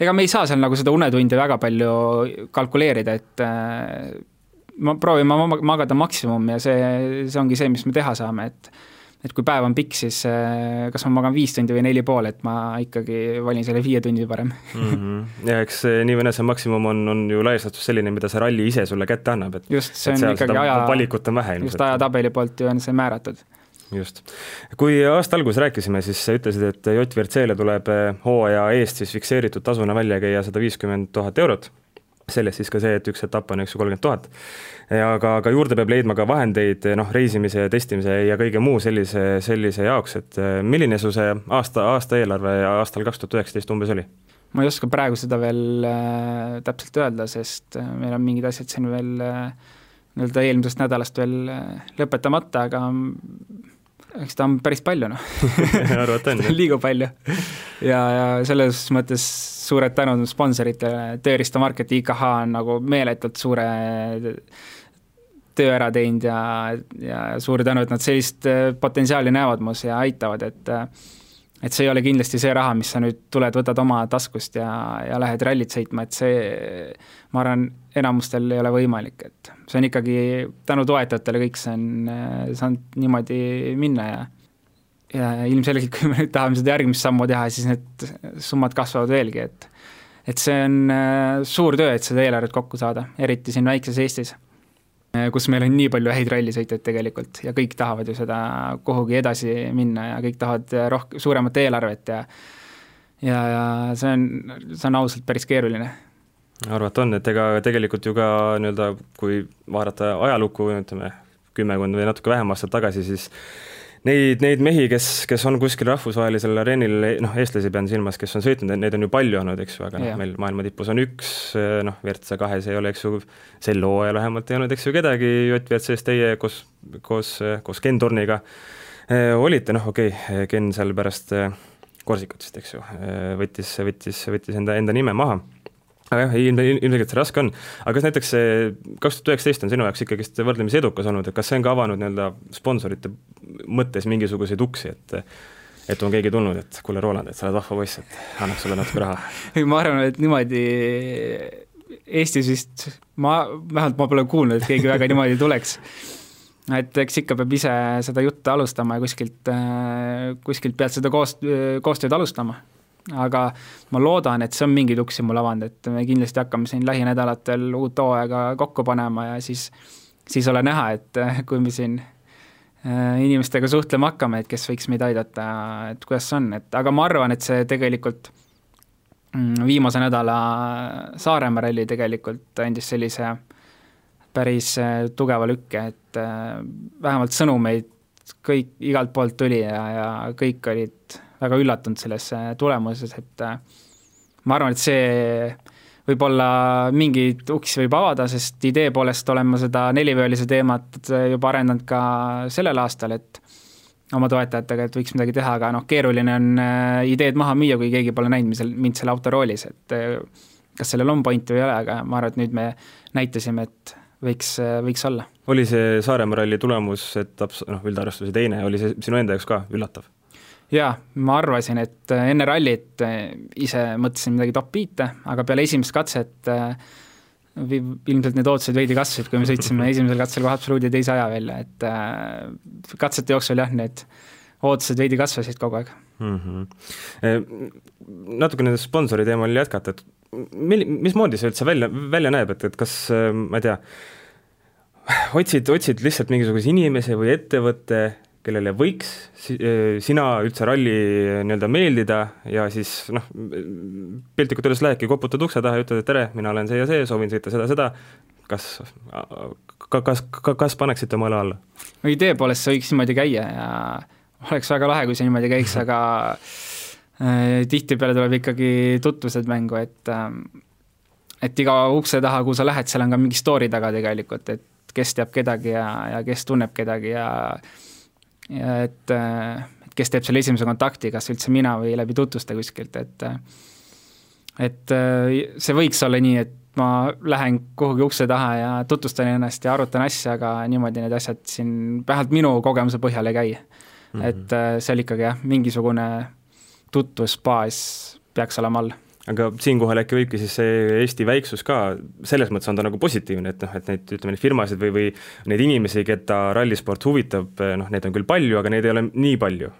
ega me ei saa seal nagu seda unetundi väga palju kalkuleerida, et ma proovin magada maksimum ja see, see ongi see, mis me teha saame, et et kui päev on pikk, siis äh, kas ma magan viis tundi või neli pool, et ma ikkagi valin selle viie tunni parem mm. -hmm. ja eks nii või naa, see maksimum on, on ju laias laastus selline, mida see ralli ise sulle kätte annab, et just, see on ikkagi aja, valikut on vähe ilmselt. just ajatabeli poolt ju on see määratud just. kui aasta alguses rääkisime, siis sa ütlesid, et JVRC-le tuleb äh, hooaja eest siis fikseeritud tasuna välja käia sada viiskümmend tuhat eurot sellest siis ka see, et üks etapp on, ju, kolmkümmend tuhat. aga, aga juurde peab leidma ka vahendeid noh, reisimise, testimise ja kõige muu sellise, sellise jaoks, et eh, milline su see aasta, aasta eelarve aastal kaks tuhat üheksateist umbes oli? ma ei oska praegu seda veel äh, täpselt öelda, sest äh, meil on mingid asjad siin veel äh, nii-öelda eelmisest nädalast veel äh, lõpetamata, aga eks ta on päris palju, noh <laughs> arvad on? <laughs> liiga palju. ja, ja selles mõttes suured tänud sponsoritele, Tööriistamarket IKH on nagu meeletult suure töö ära teinud ja, ja suur tänu, et nad sellist äh, potentsiaali näevad mus ja aitavad, et äh, et see ei ole kindlasti see raha, mis sa nüüd tuled, võtad oma taskust ja, ja lähed rallit sõitma, et see, ma arvan, enamustel ei ole võimalik, et see on ikkagi tänu toetajatele kõik see on saanud niimoodi minna ja ja ilmselgelt, kui me nüüd tahame seda järgmist sammu teha, siis need summad kasvavad veelgi, et et see on äh, suur töö, et seda eelarvet kokku saada, eriti siin väikses Eestis Äh, kus meil on nii palju häid rallisõitjaid tegelikult ja kõik tahavad ju seda kuhugi edasi minna ja kõik tahavad rohkem, suuremat eelarvet ja ja, ja see on, see on ausalt päris keeruline. Arvata on, et ega tegelikult ju ka nii-öelda, kui vaadata ajalukku, ütleme, kümmekond või natuke vähem aastat tagasi, siis neid, neid mehi, kes, kes on kuskil rahvusvahelisel areenil, noh, eestlasi pean silmas, kes on sõitnud, neid on ju palju olnud, eks ju, aga noh, meil maailma tipus on üks, noh, WRC kahes ei ole, eks ju, sel hooajal vähemalt ei olnud, eks ju, kedagi JVRC-s teie koos, koos, koos Ken Torniga eh, olite, noh, okei okay,, Ken seal pärast eh, Korsikat vist, eks ju, eh, võttis, võttis, võttis enda, enda nime maha aga jah, ilm, ilmselgelt see raske on. aga kas näiteks see kaks tuhat üheksateist on sinu jaoks ikkagist võrdlemisi edukas olnud, et kas see on ka avanud nii-öelda sponsorite mõttes mingisuguseid uksi, et et on keegi tulnud, et kuule, Roland, et sa oled vahva poiss, et annaks sulle natuke raha? <laughs> ei, ma arvan, et niimoodi Eestis vist, ma, vähemalt ma pole kuulnud, et keegi väga niimoodi tuleks. et eks ikka peab ise seda juttu alustama ja kuskilt, kuskilt pead seda koos, koostööd alustama aga ma loodan, et see on mingeid uksi mulle avanud, et me kindlasti hakkame siin lähinädalatel uut hooaega kokku panema ja siis, siis ole näha, et kui me siin äh, inimestega suhtlema hakkame, et kes võiks meid aidata, et kuidas see on, et aga ma arvan, et see tegelikult mm, viimase nädala Saaremaa ralli tegelikult andis sellise päris äh, tugeva lükke, et äh, vähemalt sõnumeid kõik igalt poolt tuli ja, ja kõik olid väga üllatunud selles tulemuses, et äh, ma arvan, et see võib-olla mingeid uksi võib avada, sest idee poolest olen ma seda nelivöölise teemat juba arendanud ka sellel aastal, et oma toetajatega, et võiks midagi teha, aga noh, keeruline on äh, ideed maha müüa, kui keegi pole näinud mind, mind seal autoroolis, et äh, kas sellel on pointi või ei ole, aga ma arvan, et nüüd me näitasime, et võiks, võiks olla. oli see Saaremaa ralli tulemus, et abs-, noh, üldarvestuse teine, oli see sinu enda jaoks ka üllatav? Jaa, ma arvasin, et äh, enne rallit äh, ise mõtlesin midagi top viite, aga peale esimest katset äh, ilmselt need ootused veidi kasvasid, kui me sõitsime <laughs> esimesel katsel kohe absoluudi teise aja välja, et katsete jooksul jah, need ootused veidi kasvasid kogu aeg mm. -hmm. Natuke nende sponsori teemal jätkata, et mil-, mismoodi see üldse välja, välja näeb, et, et kas ma ei tea, otsid, otsid lihtsalt mingisuguse inimese või ettevõtte, kellele võiks eh, sina üldse ralli nii-öelda meeldida ja siis noh, piltlikult öeldes lähedki, koputad ukse taha ja ütled, et tere, mina olen see ja see, soovin sõita seda, seda, kas, kas, kas, kas paneksite oma õla alla? no idee poolest see võiks niimoodi käia ja oleks väga lahe, kui see niimoodi käiks, aga äh, tihtipeale tuleb ikkagi tutvused mängu, et äh, et iga ukse taha, kuhu sa lähed, seal on ka mingi story taga tegelikult, et kes teab kedagi ja, ja kes tunneb kedagi ja et, äh, et kes teeb selle esimese kontakti, kas üldse mina või läbi tutvuste kuskilt, et äh, et äh, see võiks olla nii, et ma lähen kuhugi ukse taha ja tutvustan ennast ja arutan asja, aga niimoodi need asjad siin vähemalt minu kogemuse põhjal ei käi mm. -hmm. et seal ikkagi jah, mingisugune tutvusbaas peaks olema all aga siinkohal äkki võibki siis see Eesti väiksus ka, selles mõttes on ta nagu positiivne, et noh, et neid, ütleme, neid firmasid või, või neid inimesi, keda rallisport huvitab, noh, neid on küll palju, aga neid ei ole nii palju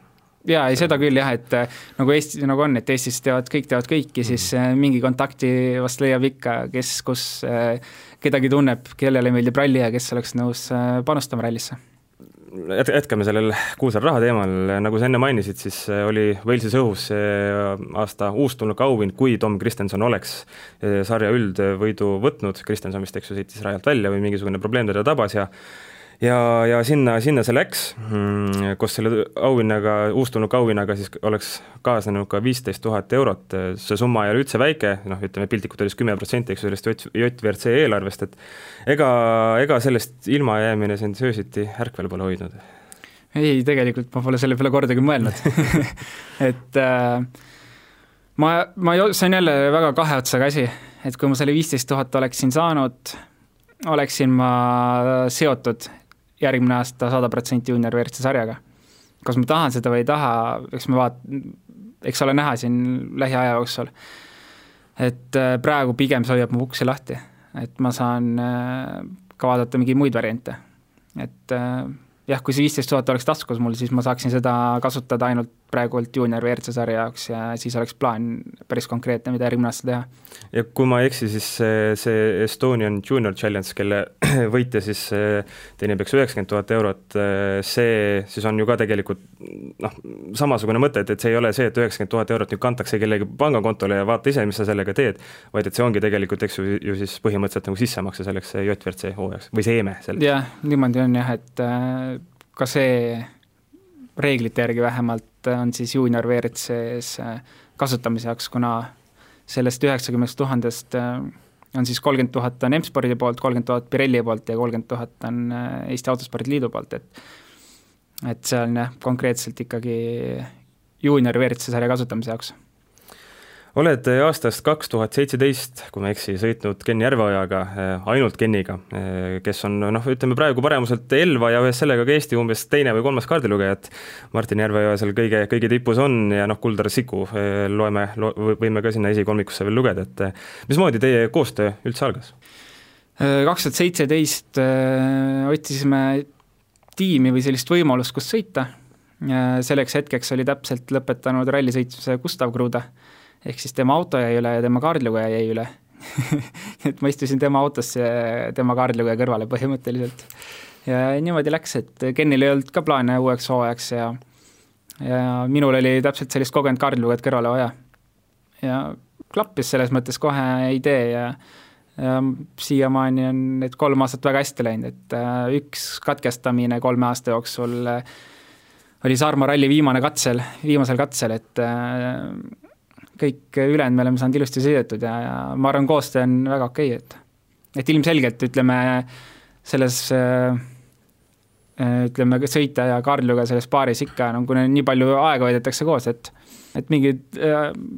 jaa, ei seda küll jah, et nagu Eesti, nagu on, et Eestis teavad, kõik teavad kõiki, siis mm. mingi kontakti vast leiab ikka, kes kus kedagi tunneb, kellele meeldib ralli ja kes oleks nõus panustama rallisse jätkame sellel kuulsal raha teemal, nagu sa enne mainisid, siis äh, oli Walesis õhus see äh, aasta uustulnuka auhind, kui Tom Kristenson oleks äh, sarja üldvõidu võtnud, Kristenson vist, eks ju, sõitis rajalt välja või mingisugune probleem teda tabas ja ja, ja sinna, sinna see läks, mm, koos selle auhinnaga, uustulnuka auhinnaga siis oleks kaasnenud ka viisteist tuhat eurot, see summa ei ole üldse väike, noh, ütleme piltlikult öeldes kümme protsenti, eks ju, sellest JVRC eelarvest, et ega, ega sellest ilmajäämine sind öösiti ärkvel pole hoidnud? ei, tegelikult ma pole selle peale kordagi mõelnud. <laughs> Et äh, ma, ma, see on jälle väga kahe otsaga asi, et kui ma selle viisteist tuhat oleksin saanud, oleksin ma seotud järgmine aasta sada protsenti juunior WRC sarjaga. kas ma tahan seda või ei taha, eks me vaat-, eks ole näha siin lähiaja jooksul. et äh, praegu pigem see hoiab mu uksi lahti, et ma saan äh, ka vaadata mingeid muid variante, et äh, jah, kui see viisteist tuhat oleks taskus mul, siis ma saaksin seda kasutada ainult praegult juunior WRC sarja jaoks ja siis oleks plaan päris konkreetne, mida järgmine aasta teha. ja kui ma ei eksi, siis see, see Estonian Junior Challenge, kelle <clears throat> võitja siis teenib eks üheksakümmend tuhat eurot, see siis on ju ka tegelikult noh, samasugune mõte, et, et see ei ole see, et üheksakümmend tuhat eurot nüüd kantakse kellegi pangakontole ja vaata ise, mis sa sellega teed, vaid et see ongi tegelikult, eks ju, ju siis põhimõtteliselt nagu sissemakse selleks JVRC hooajaks või see EME selleks. jah, niimoodi on jah, et äh, ka see reeglite järgi vähemalt on siis juunior WRC-s äh, kasutamise jaoks, kuna sellest üheksakümnest tuhandest äh, on siis kolmkümmend tuhat on M-spordi poolt, kolmkümmend tuhat Pirelli poolt ja kolmkümmend tuhat on äh, Eesti Autospordiliidu poolt, et et see on jah, konkreetselt ikkagi juunior WRC sarja kasutamise jaoks oled aastast kaks tuhat seitseteist, kui ma ei eksi, sõitnud Ken Järveojaga, äh, ainult Keniga, äh, kes on noh, ütleme praegu paremuselt Elva ja ühes sellega ka Eesti umbes teine või kolmas kaardilugeja, et Martin Järveoja seal kõige, kõige tipus on ja noh, Kuldar Siku äh, loeme lo,, võime ka sinna esikolmikusse veel lugeda, et mismoodi teie koostöö üldse algas? kaks tuhat seitseteist otsisime tiimi või sellist võimalust, kus sõita selleks hetkeks oli täpselt lõpetanud rallisõitmise Gustav Kruda, ehk siis tema auto jäi üle ja tema kaardlugeja jäi üle <laughs> et ma istusin tema autosse tema kaardlugeja kõrvale põhimõtteliselt. ja niimoodi läks, et Kenil ei olnud ka plaane uueks hooajaks ja ja minul oli täpselt sellist kogenud kaardlugejat kõrvale vaja. ja klappis selles mõttes kohe idee ja ja siiamaani on need kolm aastat väga hästi läinud, et äh, üks katkestamine kolme aasta jooksul äh, oli Saarma ralli viimane katsel, viimasel katsel, et äh, kõik ülejäänud me oleme saanud ilusti sõidetud ja, ja ma arvan, koostöö on väga okei okay,, et et ilmselgelt ütleme, selles ütleme, sõitja ja Karluga selles paaris ikka no kui nii palju aega veedetakse koos, et et mingeid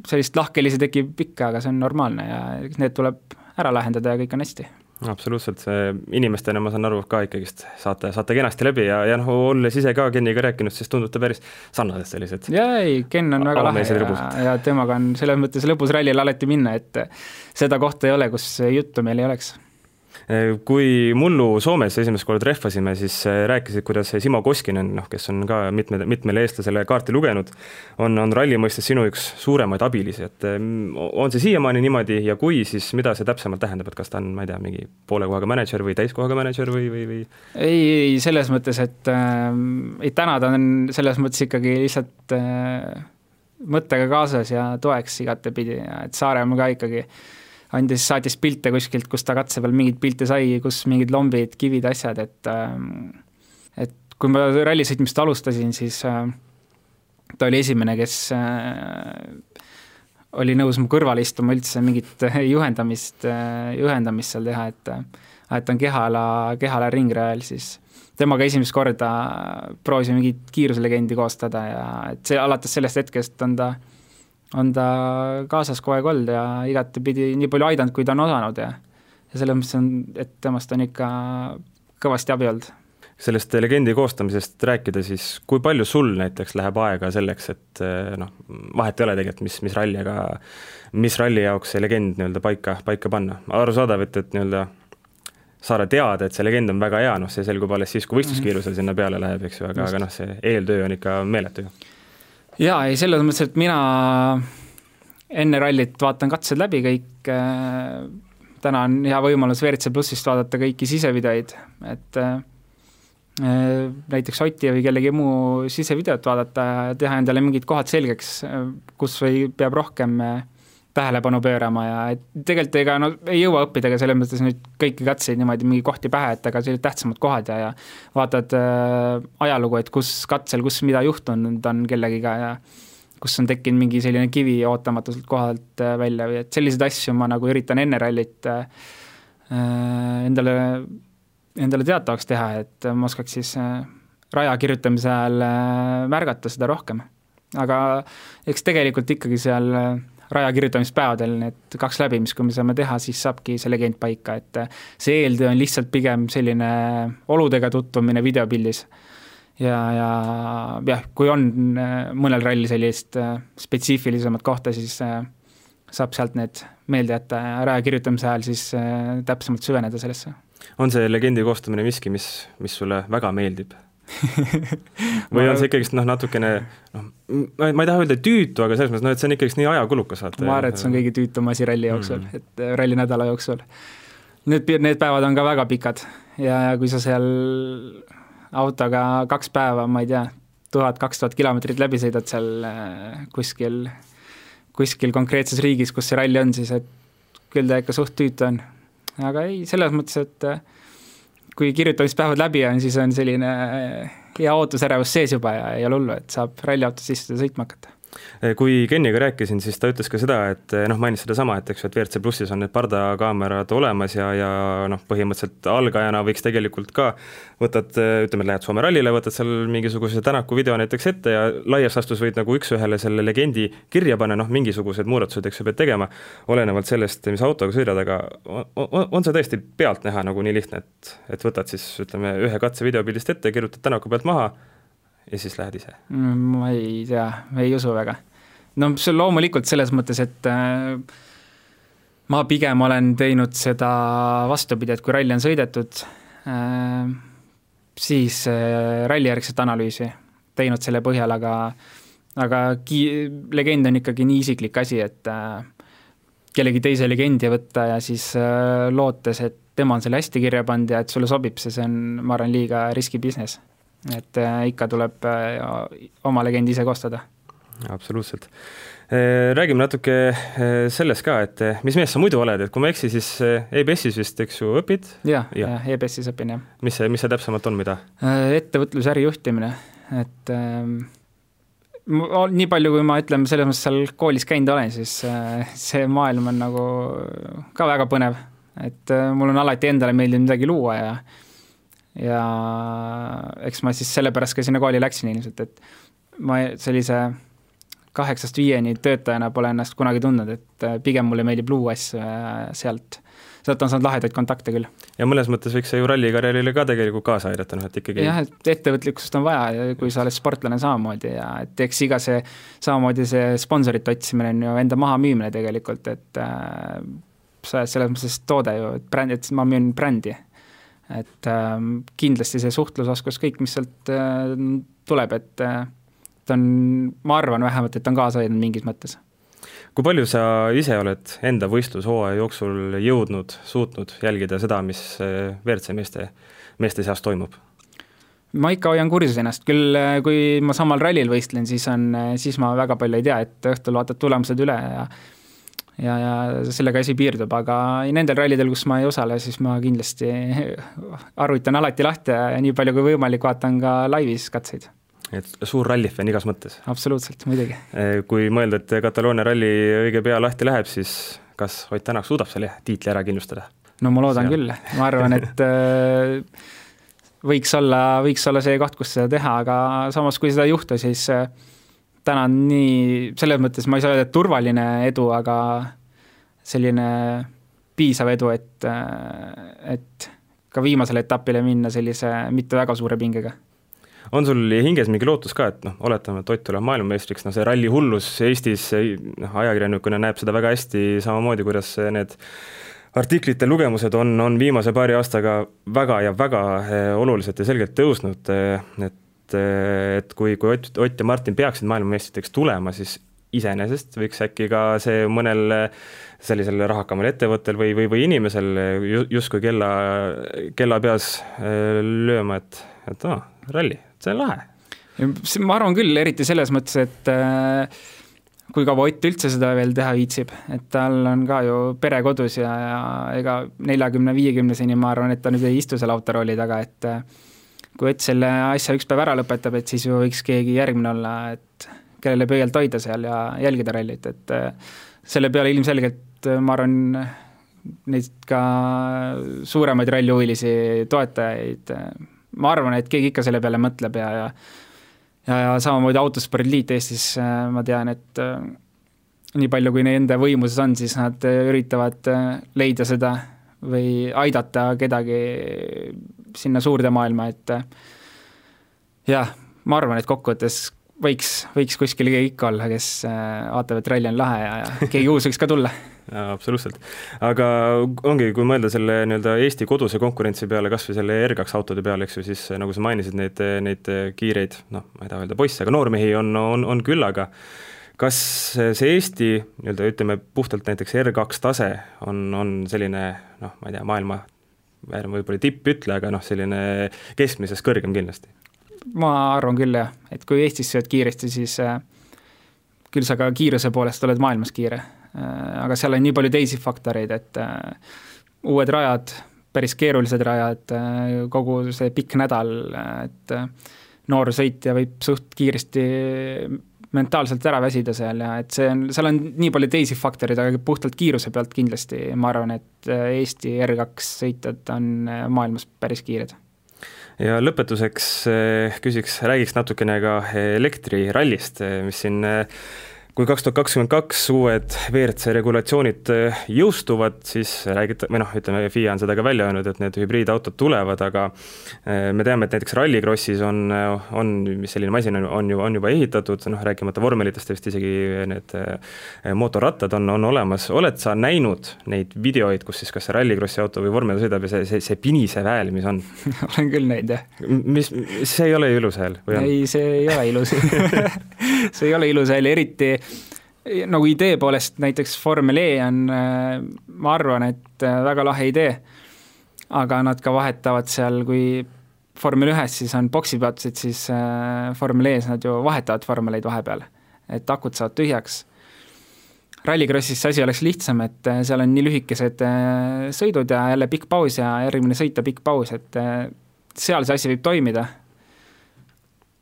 sellist lahkhelisi tekib ikka, aga see on normaalne ja need tuleb ära lahendada ja kõik on hästi absoluutselt, see inimestena ma saan aru ka ikkagist saate, saate kenasti läbi ja, ja noh, olles ise ka Keniga rääkinud, siis tundute päris sarnased sellised. jaa, ei, Ken on väga lahe ja, ja temaga on selles mõttes lõbus rallile alati minna, et seda kohta ei ole, kus juttu meil ei oleks kui mullu Soomes esimest korda rehvasime, siis äh, rääkisid, kuidas Simo Koskinen, noh, kes on ka mitme, mitmele eestlasele kaarti lugenud, on, on ralli mõistes sinu üks suuremaid abilisi, et ähm, on see siiamaani niimoodi ja kui, siis mida see täpsemalt tähendab, et kas ta on, ma ei tea, mingi poole kohaga mänedžer või täiskohaga mänedžer või, või, või? ei, ei selles mõttes, et äh, ei, täna ta on selles mõttes ikkagi lihtsalt äh, mõttega kaasas ja toeks igatepidi ja et Saaremaa ka ikkagi äh, andis, saatis pilte kuskilt, kus ta katse peal mingeid pilte sai, kus mingid lombid, kivid, asjad, et ähm, et kui ma rallisõitmist alustasin, siis äh, ta oli esimene, kes äh, oli nõus mu kõrvale istuma üldse mingit <laughs> juhendamist, juhendamist seal teha, et et on Kehala, Kehala ringrajal, siis temaga esimest korda proovisime mingit kiiruslegendi koostada ja et see, alates sellest hetkest on ta äh, on ta kaasas kogu aeg olnud ja igatepidi nii palju aidanud, kui ta on osanud ja ja selles mõttes on, et temast on ikka kõvasti abi olnud. sellest legendi koostamisest rääkida, siis kui palju sul näiteks läheb aega selleks, et noh, vahet ei ole tegelikult, mis, mis ralli, aga mis ralli jaoks see legend nii-öelda paika, paika panna, arusaadav, et, et nii-öelda saada teada, et see legend on väga hea, noh, see selgub alles siis, kui võistluskiirusel sinna peale läheb, eks ju, aga, aga noh, see eeltöö on ikka meeletu ju jaa, ei selles mõttes, et mina enne rallit vaatan katsed läbi kõik, äh, täna on hea võimalus WRC plussist vaadata kõiki sisevideoid, et äh, näiteks Oti või kellegi muu sisevideot vaadata ja teha endale mingid kohad selgeks, kus või peab rohkem äh, tähelepanu pöörama ja tegelikult ega no ei jõua õppida ka selles mõttes nüüd kõiki katseid niimoodi mingi kohti pähe, et aga sellised tähtsamad kohad ja, ja vaatad äh, ajalugu, et kus katsel, kus mida juhtunud on kellegiga ja kus on tekkinud mingi selline kivi ootamatuselt kohalt äh, välja või et selliseid asju ma nagu üritan enne rallit äh, äh endale, endale teatavaks teha, et ma oskaks siis äh, raja kirjutamise ajal äh, märgata seda rohkem. aga eks tegelikult ikkagi seal äh, raja kirjutamispäevadel need kaks läbimist, kui me saame teha, siis saabki see legend paika, et see eeltöö on lihtsalt pigem selline oludega tutvumine videopildis. ja, ja jah, kui on äh, mõnel rallil sellist äh, spetsiifilisemat kohta, siis äh, saab sealt need meelde jätta ja raja kirjutamise ajal siis täpsemalt süveneda sellesse. on see legendi koostamine miski, mis, mis sulle väga meeldib? <laughs> või on see ikkagist noh, natukene noh, ma ei taha öelda tüütu, aga selles mõttes noh, et see on ikkagist nii ajakulukas, vaata. ma arvan, et see on kõige tüütum asi ralli jooksul mm, -hmm. et äh, ralli nädala jooksul. Need, need päevad on ka väga pikad ja, ja kui sa seal autoga kaks päeva, ma ei tea, tuhat, kaks tuhat kilomeetrit läbi sõidad seal äh, kuskil, kuskil konkreetses riigis, kus see ralli on, siis et küll ta ikka suht tüütu on. aga ei, selles mõttes, et äh, kui kirjutamispäevad läbi on, siis on selline hea ootusärevus sees juba ja ei ole hullu, et saab ralliautos istuda sõitma hakata kui Keniga rääkisin, siis ta ütles ka seda, et eh, noh, mainis sedasama, et eks ju, et WRC plussis on need pardakaamerad olemas ja, ja noh, põhimõtteliselt algajana võiks tegelikult ka võtad, eh, ütleme, lähed Soome rallile, võtad seal mingisuguse Tänaku video näiteks ette ja laias laastus võid nagu üks-ühele selle legendi kirja panna, noh, mingisugused muudatused, eks ju, pead tegema, olenevalt sellest, mis autoga sõidad, aga on, on, on see tõesti pealtnäha nagu nii lihtne, et, et võtad siis ütleme, ühe katse videopildist ette, kirjutad Tänaku pealt maha ja siis lähed ise? Mm, ma ei tea, ei usu väga. no see on loomulikult selles mõttes, et äh, ma pigem olen teinud seda vastupidi, et kui ralli on sõidetud äh,, siis äh, rallijärgset analüüsi teinud selle põhjal, aga aga ki-, legend on ikkagi nii isiklik asi, et kellegi teise legendi võtta ja siis lootes, et tema on selle hästi kirja pannud ja et sulle sobib see, see on, ma arvan, liiga riski business. Et äh, ikka tuleb oma legend ise koostada. absoluutselt. Räägime natuke sellest ka, et mis mees sa muidu oled, et kui ma ei eksi, siis EBS-is vist, eks ju, õpid? jah ja. ja, EBS-is õpin, jah. mis see, mis see täpsemalt on, mida? ettevõtluse ärijuhtimine, et ähm, nii palju, kui ma ütleme, selles mõttes seal koolis käinud olen, siis äh, see maailm on nagu ka väga põnev. et äh, mul on alati endale meeldinud midagi luua ja ja eks ma siis sellepärast ka sinna kooli läksin ilmselt, et ma sellise kaheksast viieni töötajana pole ennast kunagi tundnud, et äh, pigem mulle meeldib luua asju sealt sealt on saanud lahedaid kontakte küll. ja mõnes mõttes võiks see ju rallikarjäärile ka tegelikult kaasa aidata, noh et ikkagi jah, et ettevõtlikkust on vaja, kui sa oled sportlane samamoodi ja et eks iga see, samamoodi see sponsorite otsimine on ju enda mahamüümine tegelikult, et äh, sa oled selles mõttes toode ju, et bränd, et ma müün brändi. Et äh, kindlasti see suhtlusoskus, kõik, mis sealt äh, tuleb, et äh, ta on, ma arvan vähemalt, et on kaasa aidanud mingis mõttes kui palju sa ise oled enda võistlushooaja jooksul jõudnud, suutnud jälgida seda, mis eh, WRC meeste, meeste seas toimub? ma ikka hoian kursis ennast, küll eh, kui ma samal rallil võistlen, siis on, eh, siis ma väga palju ei tea, et õhtul vaatad tulemused üle ja ja, ja sellega asi piirdub, aga nendel rallidel, kus ma ei osale, siis ma kindlasti <laughs> arvutan alati lahti ja nii palju kui võimalik, vaatan ka laivis katseid et suur rallifänn igas mõttes. absoluutselt, muidugi. Eh, kui mõelda, et Kataloonia ralli õige pea lahti läheb, siis kas Ott Tänak suudab selle tiitli ära kindlustada? no ma loodan Seal. küll, ma arvan, et äh, võiks olla, võiks olla see koht, kus seda teha, aga samas, kui seda ei juhtu, siis äh, täna on nii, selles mõttes ma ei saa öelda, et turvaline edu, aga selline piisav edu, et, et ka viimasele etapile minna sellise mitte väga suure pingega. On sul hinges mingi lootus ka, et noh, oletame, et Ott tuleb maailmameistriks, noh see ralli hullus Eestis, noh ajakirjanikuna näeb seda väga hästi samamoodi, kuidas need artiklite lugemused on, on viimase paari aastaga väga ja väga eh, oluliselt ja selgelt tõusnud, eh, et et kui, kui Ott, Ott ja Martin peaksid maailmameistriteks tulema, siis iseenesest võiks äkki ka see mõnel sellisel rahakamal ettevõttel või, või, või inimesel justkui kella, kella peas lööma, et, et aa, ralli, see on lahe. ma arvan küll, eriti selles mõttes, et äh, kui kaua Ott üldse seda veel teha viitsib, et tal on ka ju pere kodus ja, ja ega neljakümne, viiekümneseni ma arvan, et ta nüüd ei istu seal autorooli taga, et äh, kui Ott selle asja üks päev ära lõpetab, et siis ju võiks keegi järgmine olla, et kellele pöialt hoida seal ja jälgida rallit, et äh, selle peale ilmselgelt ma arvan, neid ka suuremaid rallihuvilisi toetajaid ma arvan, et keegi ikka selle peale mõtleb ja, ja ja, ja samamoodi Autospordiliit Eestis, äh, ma tean, et äh, nii palju, kui nende võimuses on, siis nad üritavad äh, leida seda või aidata kedagi sinna suurde maailma, et jah, ma arvan, et kokkuvõttes võiks, võiks kuskil keegi ikka olla, kes vaatab, et ralli on lahe ja, ja <laughs> keegi uus võiks ka tulla jaa, absoluutselt. aga ongi, kui mõelda selle nii-öelda Eesti koduse konkurentsi peale, kas või selle R2 autode peale, eks ju, siis nagu sa mainisid, neid, neid kiireid, noh, ma ei taha öelda poisse, aga noormehi on, on, on küllaga. kas see Eesti nii-öelda ütleme, puhtalt näiteks R2 tase on, on selline noh, ma ei tea, maailma võib-olla tippütle, aga noh, selline keskmisest kõrgem kindlasti? ma arvan küll jah, et kui Eestis sööd kiiresti, siis äh, küll sa ka kiiruse poolest oled maailmas kiire Äh, aga seal on nii palju teisi faktoreid, et äh, uued rajad, päris keerulised rajad, kogu see pikk nädal, et noor sõitja võib suht kiiresti mentaalselt ära väsida seal ja et see on, seal on nii palju teisi faktoreid, aga puhtalt kiiruse pealt kindlasti ma arvan, et Eesti R2 sõitjad on maailmas päris kiired. Ja lõpetuseks küsiks, räägiks natukene ka elektrirallist, mis siin kui kaks tuhat kakskümmend kaks uued WRC regulatsioonid äh, jõustuvad, siis räägite, või noh, ütleme, FIA on seda ka välja öelnud, et need hübriidautod tulevad, aga äh, me teame, et näiteks Rallycrossis on, äh, on selline masin on, on ju, on juba ehitatud, noh, rääkimata vormelitest, vist isegi need mootorrattad on, on olemas, oled sa näinud neid videoid, kus siis kas see Rallycrossi auto või vormel sõidab ja see, see, see pinisev hääl, mis on <laughs> olen küll näinud, jah. mis, see ei ole ju ilus hääl või on? ei, see ei ole ilus <laughs> see ei ole ilus hääl, eriti nagu idee poolest näiteks vormel E on, äh, ma arvan, et äh, väga lahe idee, aga nad ka vahetavad seal, kui vormel ühes siis on poksipeatused, siis äh, vormel E-s nad ju vahetavad vormeleid vahepeal, et akud saavad tühjaks. Rallycrossis see asi oleks lihtsam, et seal on nii lühikesed sõidud ja jälle pikk paus ja järgmine sõit ja pikk paus, et seal see asi võib toimida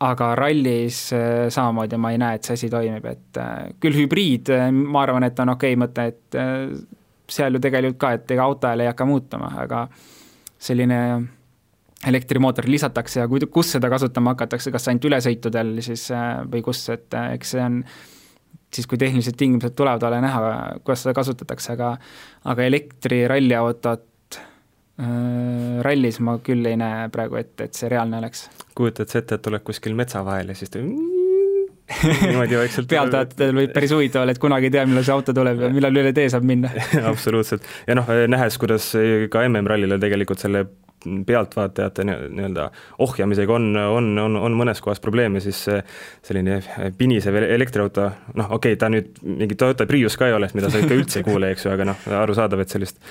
aga rallis äh, samamoodi ma ei näe, et see asi toimib, et äh, küll hübriid, äh, ma arvan, et on okei okay mõte, et seal ju tegelikult ka, et ega autoajal ei hakka muutuma, aga selline elektrimootor lisatakse ja kui, kus seda kasutama hakatakse, kas ainult ülesõitudel siis või kus, et eks see on siis, kui tehnilised tingimused tulevad, ole näha, kuidas seda kasutatakse, aga aga elektriralliautot rallis ma küll ei näe praegu ette, et see reaalne oleks. Kujutad sa ette, et oled kuskil metsa vahel ja siis ta <laughs> niimoodi vaikselt pealtvaatajatel võib päris huvitav olla, et kunagi ei tea, millal see auto tuleb ja millal üle tee saab minna. <laughs> Absoluutselt, ja noh, nähes, kuidas ka MM-rallile tegelikult selle pealtvaatajate nii-öelda ohjamisega on, on, on, on mõnes kohas probleeme, siis selline pinisev elektriauto, noh, okei okay,, ta nüüd mingi Toyota Prius ka ei ole, mida sa ikka üldse ei kuule, eks ju, aga noh, arusaadav, et sellist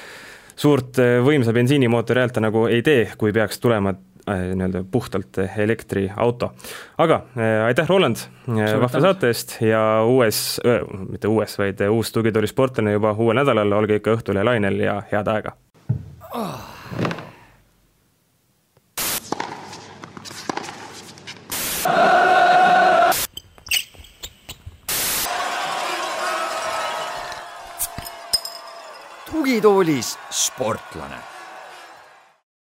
suurt võimsa bensiinimootori häält ta nagu ei tee, kui peaks tulema Äh, nii-öelda puhtalt elektriauto. aga äh, aitäh, Roland, äh, vahva saate eest ja uues, mitte uues, vaid uus tugitooli sportlane juba uuel nädalal, olge ikka Õhtulehe lainel ja head aega oh.! Tugitoolis sportlane